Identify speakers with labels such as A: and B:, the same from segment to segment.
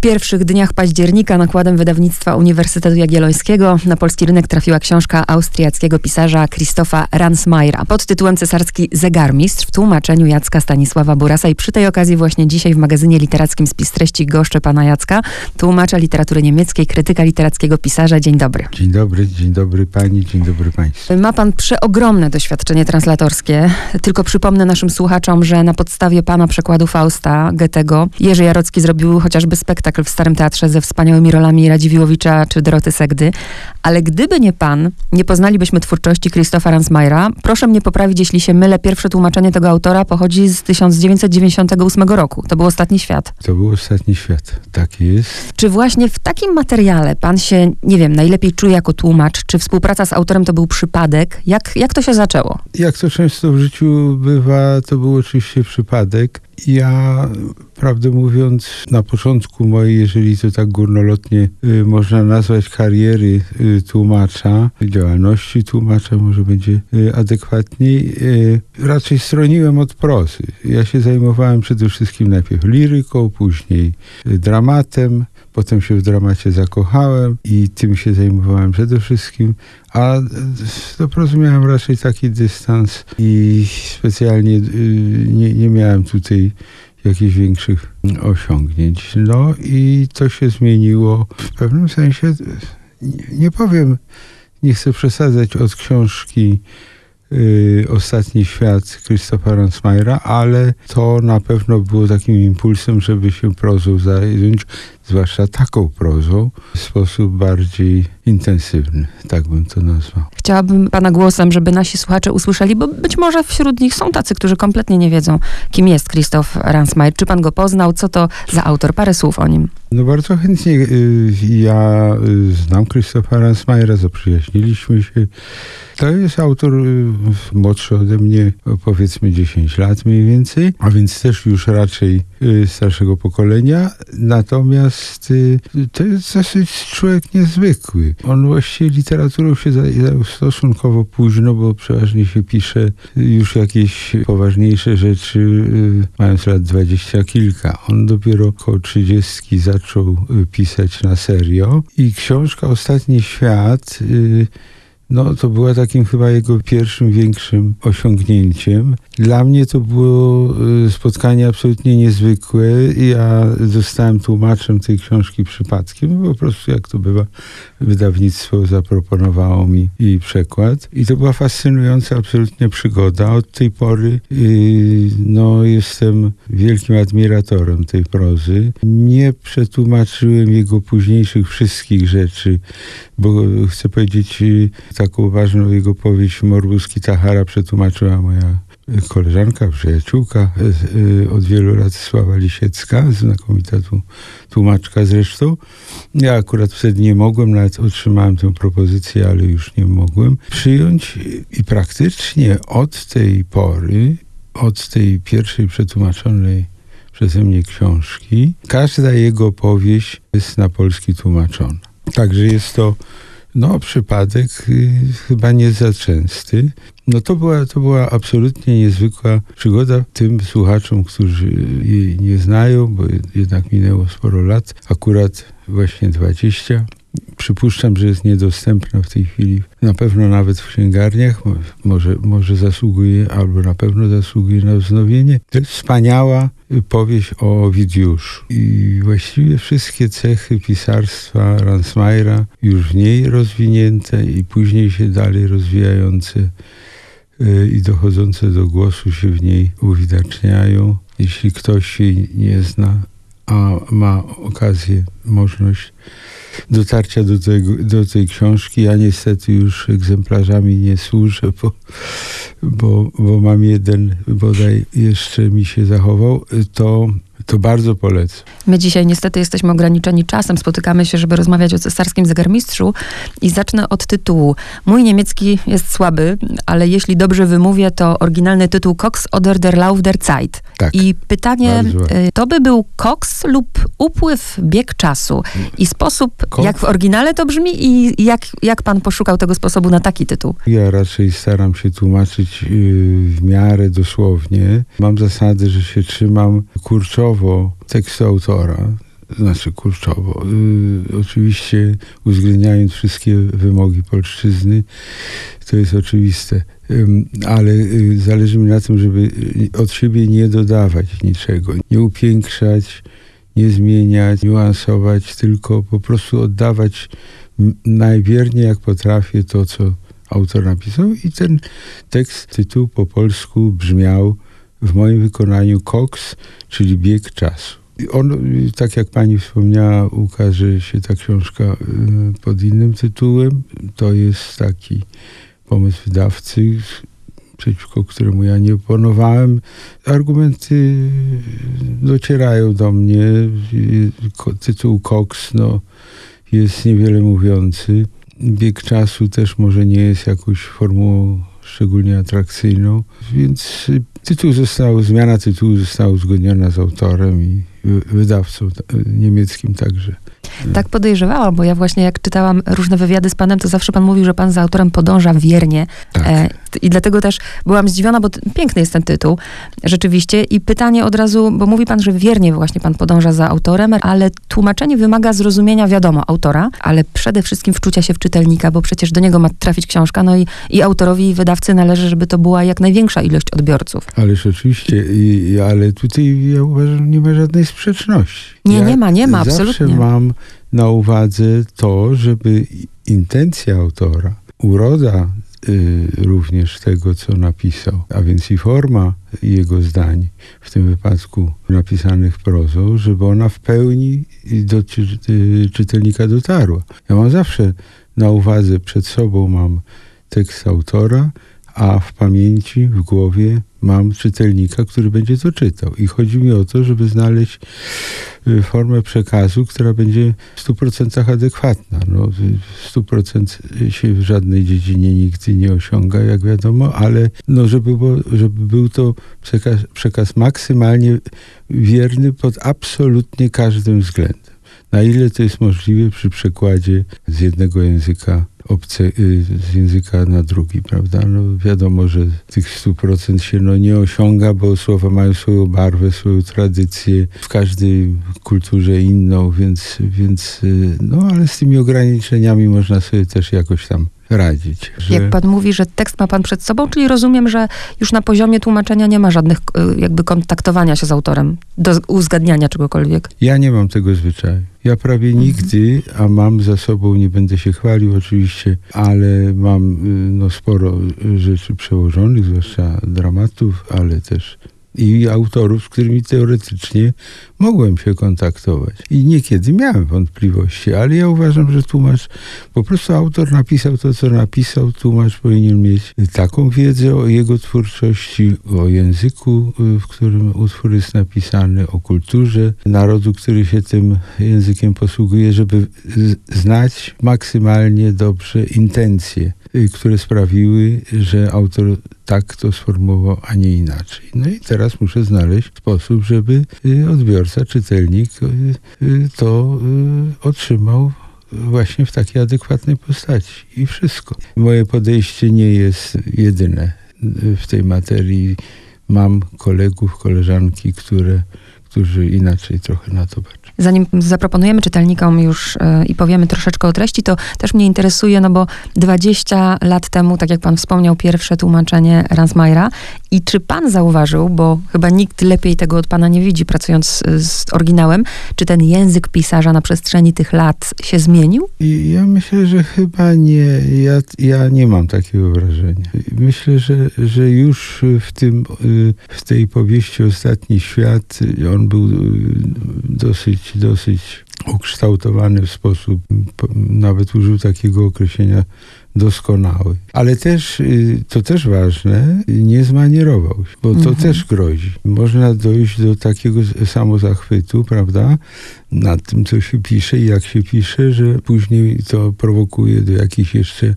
A: pierwszych dniach października nakładem wydawnictwa Uniwersytetu Jagiellońskiego na polski rynek trafiła książka austriackiego pisarza Krzysztofa Ransmayra pod tytułem Cesarski Zegarmistrz w tłumaczeniu Jacka Stanisława Burasa i przy tej okazji właśnie dzisiaj w magazynie literackim Spis Treści goszczę pana Jacka, tłumacza literatury niemieckiej, krytyka literackiego pisarza. Dzień dobry.
B: Dzień dobry, dzień dobry pani, dzień dobry państwu.
A: Ma pan przeogromne doświadczenie translatorskie. Tylko przypomnę naszym słuchaczom, że na podstawie pana przekładu Fausta Goethego Jerzy Jarocki zrobił chociażby spektakl w Starym Teatrze ze wspaniałymi rolami Radziwiłowicza czy Doroty Segdy. Ale gdyby nie pan, nie poznalibyśmy twórczości Krzysztofa Ransmayra. Proszę mnie poprawić, jeśli się mylę. Pierwsze tłumaczenie tego autora pochodzi z 1998 roku. To był Ostatni Świat.
B: To był Ostatni Świat, tak jest.
A: Czy właśnie w takim materiale pan się, nie wiem, najlepiej czuje jako tłumacz? Czy współpraca z autorem to był przypadek? Jak, jak to się zaczęło?
B: Jak to często w życiu bywa, to był oczywiście przypadek. Ja, prawdę mówiąc, na początku mojej, jeżeli to tak górnolotnie y, można nazwać kariery y, tłumacza, działalności tłumacza, może będzie y, adekwatniej, y, raczej stroniłem od prozy. Ja się zajmowałem przede wszystkim najpierw liryką, później y, dramatem, potem się w dramacie zakochałem i tym się zajmowałem przede wszystkim, a do prozy miałem raczej taki dystans i specjalnie y, nie, nie miałem tutaj jakichś większych osiągnięć. No i to się zmieniło w pewnym sensie, nie, nie powiem, nie chcę przesadzać od książki y, Ostatni Świat Krzysztofa Ransmayra, ale to na pewno było takim impulsem, żeby się prozą zająć, zwłaszcza taką prozą, w sposób bardziej intensywny, tak bym to nazwał.
A: Chciałabym pana głosem, żeby nasi słuchacze usłyszeli, bo być może wśród nich są tacy, którzy kompletnie nie wiedzą, kim jest Krzysztof Ransmayr. Czy pan go poznał? Co to za autor? Parę słów o nim.
B: No bardzo chętnie. y, Ja y, znam Krzysztofa Ransmayra, zaprzyjaźniliśmy się. To jest autor y, młodszy ode mnie, powiedzmy 10 lat mniej więcej, a więc też już raczej starszego pokolenia. Natomiast to jest dosyć człowiek niezwykły. On właściwie literaturą się zajął stosunkowo późno, bo przeważnie się pisze już jakieś poważniejsze rzeczy, y, mając lat dwadzieścia kilka. On dopiero około trzydziestki zaczął y, pisać na serio i książka Ostatni Świat y, no, to była takim chyba jego pierwszym większym osiągnięciem. Dla mnie to było y, spotkanie absolutnie niezwykłe. Ja zostałem tłumaczem tej książki przypadkiem. Po prostu, jak to bywa, wydawnictwo zaproponowało mi jej przekład. I to była fascynująca absolutnie przygoda. Od tej pory y, no, jestem wielkim admiratorem tej prozy. Nie przetłumaczyłem jego późniejszych wszystkich rzeczy, bo chcę powiedzieć, y, taką ważną jego powieść Morbus Kitahara przetłumaczyła moja koleżanka, przyjaciółka y, y, od wielu lat Sława Lisiecka, znakomita tu, tłumaczka zresztą. Ja akurat wtedy nie mogłem, nawet otrzymałem tę propozycję, ale już nie mogłem przyjąć i praktycznie od tej pory, od tej pierwszej przetłumaczonej przeze mnie książki, każda jego powieść jest na polski tłumaczona. Także jest to no, przypadek y, chyba nie za częsty. No to była, to była absolutnie niezwykła przygoda tym słuchaczom, którzy jej nie znają, bo jednak minęło sporo lat, akurat właśnie 20. Przypuszczam, że jest niedostępna w tej chwili, na pewno nawet w księgarniach, mo- może, może zasługuje, albo na pewno zasługuje na wznowienie. To jest wspaniała powieść o Owidiuszu. I właściwie wszystkie cechy pisarstwa Ransmayra już w niej rozwinięte i później się dalej rozwijające y, i dochodzące do głosu się w niej uwidaczniają. Jeśli ktoś jej nie zna, a ma okazję, możliwość dotarcia do, tego, do tej książki. Ja niestety już egzemplarzami nie służę, bo, bo, bo mam jeden bodaj jeszcze mi się zachował. To, to bardzo polecam.
A: My dzisiaj niestety jesteśmy ograniczeni czasem. Spotykamy się, żeby rozmawiać o cesarskim zegarmistrzu i zacznę od tytułu. Mój niemiecki jest słaby, ale jeśli dobrze wymówię, to oryginalny tytuł Cox oder der Lauf der Zeit.
B: Tak.
A: I pytanie, y, to by był koks lub upływ, bieg czasu. I sposób,
B: Koks.
A: jak w oryginale to brzmi i jak, jak pan poszukał tego sposobu na taki tytuł.
B: Ja raczej staram się tłumaczyć yy, w miarę dosłownie. Mam zasadę, że się trzymam kurczowo tekstu autora. znaczy kurczowo. Y, oczywiście uwzględniając wszystkie wymogi polszczyzny, to jest oczywiste, ale y, zależy mi na tym, żeby y, od siebie nie dodawać niczego, nie upiększać, nie zmieniać, niuansować, tylko po prostu oddawać najwierniej jak potrafię to, co autor napisał i ten tekst, tytuł po polsku brzmiał w moim wykonaniu Cox, czyli bieg czasu. On, tak jak pani wspomniała, ukaże się ta książka y, pod innym tytułem. To jest taki pomysł wydawcy, przeciwko któremu ja nie oponowałem. Argumenty docierają do mnie. Tytuł Cox no, jest niewiele mówiący. Bieg czasu też może nie jest jakąś formułą szczególnie atrakcyjną, więc tytuł został, zmiana tytułu została uzgodniona z autorem i wydawcą niemieckim także.
A: Tak podejrzewałam, bo ja właśnie jak czytałam różne wywiady z panem, to zawsze pan mówił, że pan za autorem podąża wiernie. Tak. E, I dlatego też byłam zdziwiona, bo piękny jest ten tytuł, rzeczywiście. I pytanie od razu, bo mówi pan, że wiernie właśnie pan podąża za autorem, ale tłumaczenie wymaga zrozumienia, wiadomo, autora, ale przede wszystkim wczucia się w czytelnika, bo przecież do niego ma trafić książka, no i, i autorowi i wydawcy należy, żeby to była jak największa ilość odbiorców.
B: Ależ oczywiście, i, ale tutaj ja uważam, nie ma żadnej sprzeczności.
A: Nie,
B: ja
A: nie ma, nie ma,
B: zawsze
A: absolutnie.
B: mam na uwadze to, żeby intencja autora, uroda y, również tego, co napisał, a więc i forma jego zdań, w tym wypadku napisanych prozą, żeby ona w pełni do czy, y, czytelnika dotarła. Ja mam zawsze na uwadze, przed sobą mam tekst autora, a w pamięci, w głowie mam czytelnika, który będzie to czytał. I chodzi mi o to, żeby znaleźć y, formę przekazu, która będzie w 100% adekwatna. No, 100% się w żadnej dziedzinie nigdy nie osiąga, jak wiadomo, ale no, żeby, było, żeby był to przekaz, przekaz maksymalnie wierny pod absolutnie każdym względem. Na ile to jest możliwe przy przekładzie z jednego języka obce, y, z języka na drugi, prawda? No wiadomo, że tych 100% się no, nie osiąga, bo słowa mają swoją barwę, swoją tradycję, w każdej kulturze inną, więc, więc y, no ale z tymi ograniczeniami można sobie też jakoś tam radzić.
A: Że... Jak pan mówi, że tekst ma pan przed sobą, czyli rozumiem, że już na poziomie tłumaczenia nie ma żadnych y, jakby kontaktowania się z autorem, do uzgadniania czegokolwiek.
B: Ja nie mam tego zwyczaju. Ja prawie mhm. nigdy, a mam za sobą, nie będę się chwalił oczywiście, ale mam y, no, sporo rzeczy przełożonych, zwłaszcza dramatów, ale też i autorów, z którymi teoretycznie mogłem się kontaktować. I niekiedy miałem wątpliwości, ale ja uważam, że tłumacz, po prostu autor napisał to, co napisał, tłumacz powinien mieć taką wiedzę o jego twórczości, o języku, w którym utwór jest napisany, o kulturze narodu, który się tym językiem posługuje, żeby znać maksymalnie dobrze intencje które sprawiły, że autor tak to sformułował, a nie inaczej. No i teraz muszę znaleźć sposób, żeby y, odbiorca, czytelnik y, to otrzymał właśnie w takiej adekwatnej postaci. I wszystko. Moje podejście nie jest jedyne w tej materii. Mam kolegów, koleżanki, które, którzy inaczej trochę na to patrzą.
A: Zanim zaproponujemy czytelnikom już yy, i powiemy troszeczkę o treści, to też mnie interesuje, no bo 20 lat temu, tak jak pan wspomniał, pierwsze tłumaczenie Ransmayra. I czy pan zauważył, bo chyba nikt lepiej tego od pana nie widzi, pracując z, z oryginałem, czy ten język pisarza na przestrzeni tych lat się zmienił?
B: I ja myślę, że chyba nie. Ja, ja nie mam takiego wrażenia. Myślę, że, że już w tym, y, w tej powieści Ostatni Świat on był y, dosyć dosyć ukształtowany w sposób, nawet użył takiego określenia doskonały. Ale też, y, to też ważne, nie zmanierował się, bo to mhm. też grozi. Można dojść do takiego samozachwytu, prawda, nad tym, co się pisze i jak się pisze, że później to prowokuje do jakichś jeszcze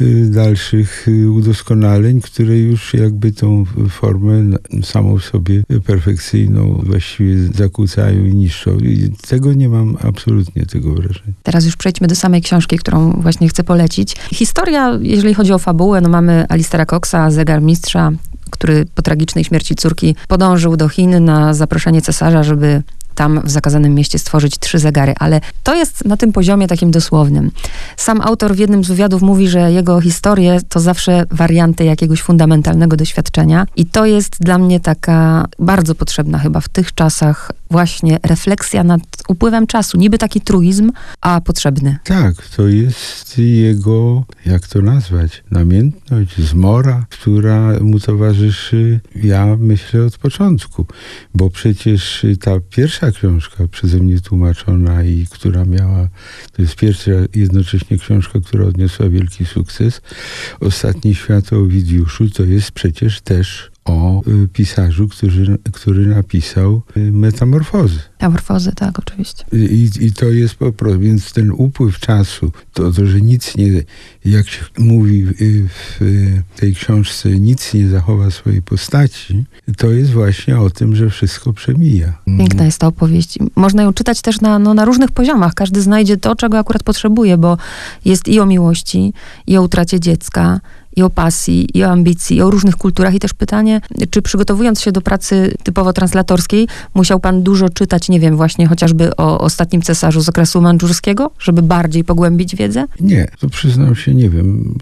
B: y, dalszych y, udoskonaleń, które już jakby tą formę samą sobie perfekcyjną właściwie zakłócają i niszczą. I tego nie mam absolutnie tego wrażenia.
A: Teraz już przejdźmy do samej książki, którą właśnie chcę polecić. Historia, jeżeli chodzi o fabułę, no mamy Alistera Coxa, zegar mistrza, który po tragicznej śmierci córki podążył do Chin na zaproszenie cesarza, żeby tam w zakazanym mieście stworzyć trzy zegary, ale to jest na tym poziomie takim dosłownym. Sam autor w jednym z wywiadów mówi, że jego historie to zawsze warianty jakiegoś fundamentalnego doświadczenia i to jest dla mnie taka bardzo potrzebna chyba w tych czasach właśnie refleksja nad upływem czasu. Niby taki truizm, a potrzebny.
B: Tak, to jest jego, jak to nazwać, namiętność, zmora, która mu towarzyszy, ja myślę, od początku. Bo przecież ta pierwsza książka przeze mnie tłumaczona i która miała, to jest pierwsza jednocześnie książka, która odniosła wielki sukces, Ostatni świat o Owidiuszu, to jest przecież też o y, pisarzu, który, który napisał y, Metamorfozy.
A: Metamorfozy, tak, oczywiście.
B: I, I to jest po prostu, więc ten upływ czasu, to, to że nic nie, jak się mówi y, w tej książce, nic nie zachowa swojej postaci, to jest właśnie o tym, że wszystko przemija.
A: Piękna jest ta opowieść. Można ją czytać też na, no, na różnych poziomach. Każdy znajdzie to, czego akurat potrzebuje, bo jest i o miłości, i o utracie dziecka, i o pasji, i o ambicji, i o różnych kulturach. I też pytanie, czy przygotowując się do pracy typowo translatorskiej, musiał pan dużo czytać, nie wiem, właśnie chociażby o ostatnim cesarzu z okresu mandżurskiego, żeby bardziej pogłębić wiedzę?
B: Nie, to przyznam się, nie wiem,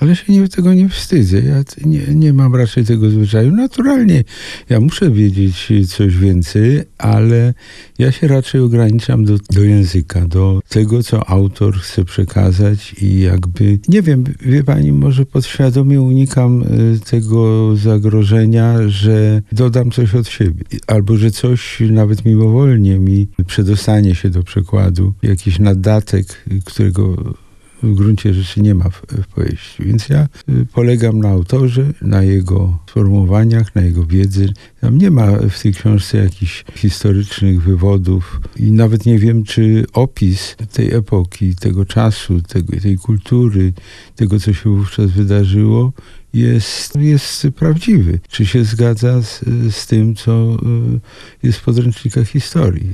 B: ale się nie, tego nie wstydzę. Ja nie, nie mam raczej tego zwyczaju. Naturalnie ja muszę wiedzieć coś więcej, ale ja się raczej ograniczam do, do języka, do tego, co autor chce przekazać i jakby, nie wiem, wie pani, może pod podświadomie unikam y, tego zagrożenia, że dodam coś od siebie, albo że coś nawet mimowolnie mi przedostanie się do przekładu, jakiś nadatek, którego w gruncie rzeczy nie ma w, w powieści. Więc ja y, polegam na autorze, na jego sformułowaniach, na jego wiedzy. Tam nie ma w tej książce jakichś historycznych wywodów i nawet nie wiem, czy opis tej epoki, tego czasu, tego, tej kultury, tego, co się wówczas wydarzyło, jest, jest prawdziwy. Czy się zgadza z, z tym, co y, jest w podręcznikach historii?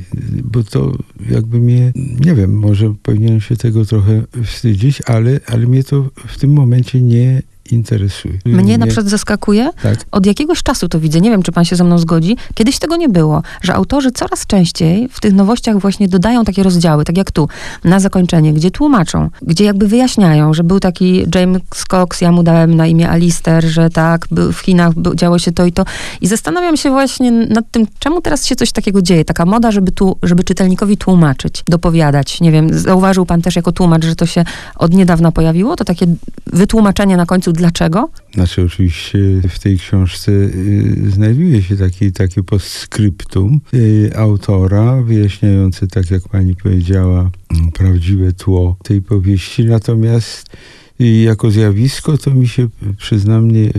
B: Bo to jakby mnie, nie wiem, może powinienem się tego trochę wstydzić, ale, ale mnie to w tym momencie nie interesuje.
A: Mnie na przykład zaskakuje, tak. od jakiegoś czasu to widzę, nie wiem, czy pan się ze mną zgodzi, kiedyś tego nie było, że autorzy coraz częściej w tych nowościach właśnie dodają takie rozdziały, tak jak tu, na zakończenie, gdzie tłumaczą, gdzie jakby wyjaśniają, że był taki James Cox, ja mu dałem na imię Alister, że tak, w Chinach działo się to i to. I zastanawiam się właśnie nad tym, czemu teraz się coś takiego dzieje, taka moda, żeby, tu, żeby czytelnikowi tłumaczyć, dopowiadać. Nie wiem, zauważył pan też jako tłumacz, że to się od niedawna pojawiło, to takie wytłumaczenie na końcu Dlaczego?
B: Znaczy oczywiście w tej książce y, znajduje się taki, takie postscriptum y, autora wyjaśniające, tak jak pani powiedziała, prawdziwe tło tej powieści. Natomiast i jako zjawisko to mi się, przyznam, nie,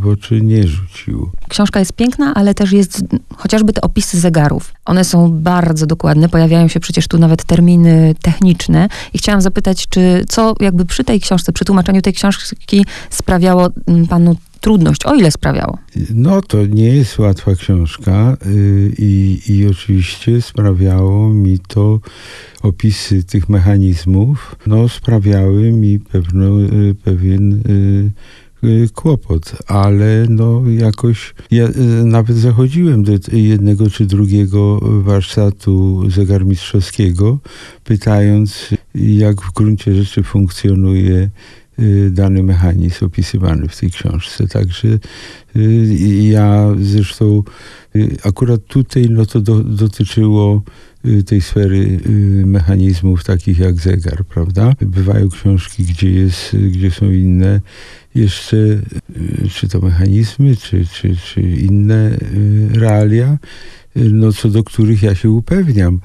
B: w oczy nie rzuciło.
A: Książka jest piękna, ale też jest chociażby te opisy zegarów. One są bardzo dokładne, pojawiają się przecież tu nawet terminy techniczne. I chciałam zapytać, czy co jakby przy tej książce, przy tłumaczeniu tej książki sprawiało mm, panu trudność, o ile sprawiało?
B: No, to nie jest łatwa książka yy, i oczywiście sprawiało mi to opisy tych mechanizmów, no, sprawiały mi pewno, yy, pewien yy, kłopot, ale no jakoś ja nawet zachodziłem do jednego czy drugiego warsztatu zegarmistrzowskiego, pytając, jak w gruncie rzeczy funkcjonuje Y, dany mechanizm opisywany w tej książce. Także y, ja zresztą y, akurat tutaj no to do, dotyczyło tej sfery mechanizmów takich jak zegar, prawda? Bywają książki, gdzie, jest, gdzie są inne jeszcze, czy to mechanizmy, czy, czy, czy inne realia, no, co do których ja się upewniam.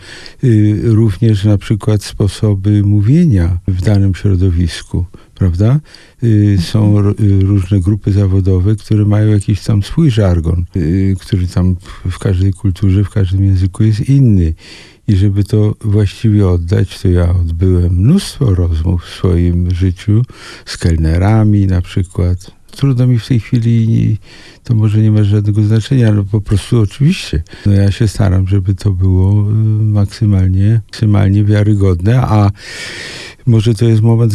B: Również na przykład sposoby mówienia w danym środowisku prawda? Y, są y, różne grupy zawodowe, które mają jakiś tam swój żargon, y, który tam w każdej kulturze, w każdym języku jest inny. I żeby to właściwie oddać, to ja odbyłem mnóstwo rozmów w swoim życiu z kelnerami na przykład. Trudno mi w tej chwili, to może nie ma żadnego znaczenia, ale po prostu oczywiście. No ja się staram, żeby to było maksymalnie, maksymalnie wiarygodne, a może to jest moment,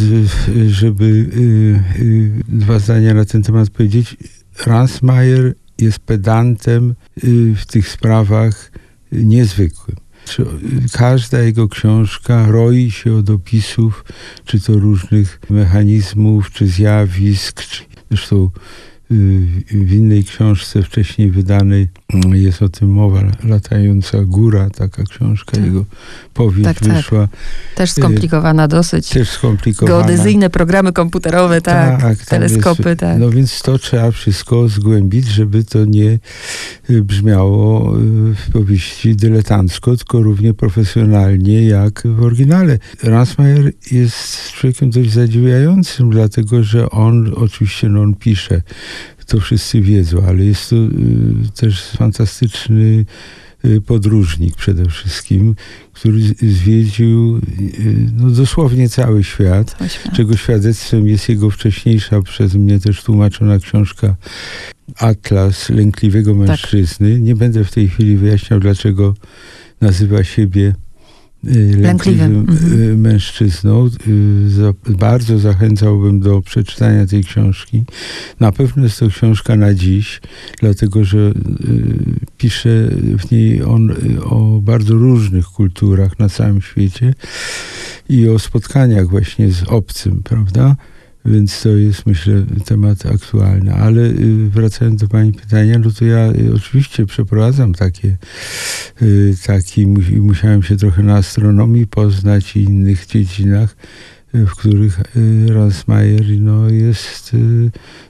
B: żeby y, y, dwa zdania na ten temat powiedzieć. Ransmayer jest pedantem y, w tych sprawach niezwykłym. Y, każda jego książka roi się od opisów, czy to różnych mechanizmów, czy zjawisk. Czy, zresztą y, w innej książce wcześniej wydanej mm, jest o tym mowa, Latająca Góra, taka książka,
A: Tak.
B: jego powieść
A: Tak, tak.
B: wyszła,
A: Też skomplikowana dosyć.
B: też skomplikowana.
A: Geodezyjne programy komputerowe, tak.
B: tam
A: teleskopy,
B: jest,
A: tak.
B: No więc to trzeba wszystko zgłębić, żeby to nie y, brzmiało y, w powieści dyletancko, tylko równie profesjonalnie jak w oryginale. Ransmayer jest człowiekiem dość zadziwiającym, dlatego że on, oczywiście no on pisze, to wszyscy wiedzą, ale jest to y, też fantastyczny y, podróżnik przede wszystkim, który zwiedził y, no, dosłownie cały świat
A: To świat.
B: czego świadectwem jest jego wcześniejsza, przez mnie też tłumaczona książka Atlas Lękliwego Mężczyzny. Nie będę w tej chwili wyjaśniał, dlaczego nazywa siebie lękliwym
A: Lękliwym, mhm.
B: y, mężczyzną. Y, bardzo zachęcałbym do przeczytania tej książki. Na pewno jest to książka na dziś, dlatego że y, pisze w niej on y, o bardzo różnych kulturach na całym świecie i o spotkaniach właśnie z obcym, prawda? Więc to jest, myślę, temat aktualny. Ale y, wracając do Pani pytania, no to ja y, oczywiście przeprowadzam takie, y, taki, mu- musiałem się trochę na astronomii poznać i innych dziedzinach, w których Ransmayer no, jest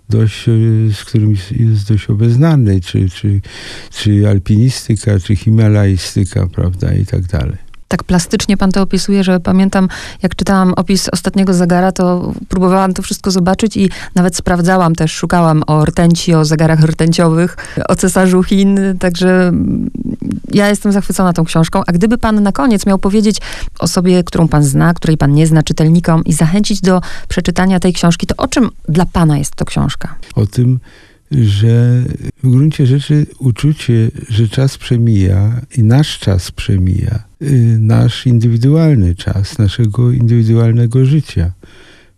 B: dość, z którym jest- jest dość obeznany, czy, czy, czy alpinistyka, czy himalaistyka, prawda, i tak dalej.
A: Tak plastycznie pan to opisuje, że pamiętam, jak czytałam opis ostatniego zegara, to próbowałam to wszystko zobaczyć i nawet sprawdzałam też, szukałam o rtęci, o zegarach rtęciowych, o cesarzu Chin, także ja jestem zachwycona tą książką. A gdyby pan na koniec miał powiedzieć osobie, którą pan zna, której pan nie zna, czytelnikom i zachęcić do przeczytania tej książki, to o czym dla pana jest to książka?
B: o tym, że w gruncie rzeczy uczucie, że czas przemija i nasz czas przemija, nasz indywidualny czas, naszego indywidualnego życia,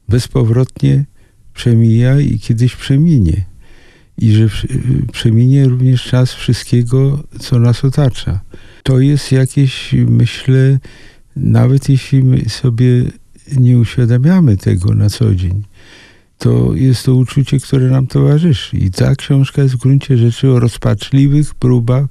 B: bezpowrotnie przemija i kiedyś przeminie. I że y, przeminie również czas wszystkiego, co nas otacza. To jest jakieś, myślę, nawet jeśli my sobie nie uświadamiamy tego na co dzień, to jest to uczucie, które nam towarzyszy. I ta książka jest w gruncie rzeczy o rozpaczliwych próbach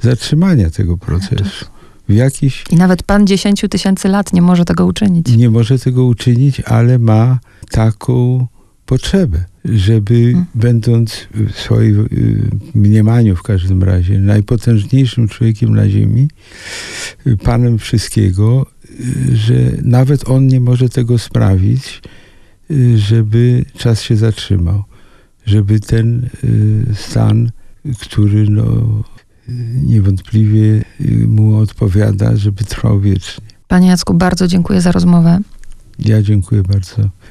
B: zatrzymania tego procesu. W jakiś
A: I nawet pan 10 tysięcy lat nie może tego uczynić.
B: nie może tego uczynić, ale ma taką potrzebę, żeby
A: Mm.
B: będąc w swoim y, mniemaniu w każdym razie najpotężniejszym człowiekiem na ziemi, panem wszystkiego, że nawet on nie może tego sprawić, y, żeby czas się zatrzymał, żeby ten y, stan, który no, niewątpliwie y, mu odpowiada, żeby trwał wiecznie.
A: Panie Jacku, bardzo dziękuję za rozmowę.
B: Ja dziękuję bardzo.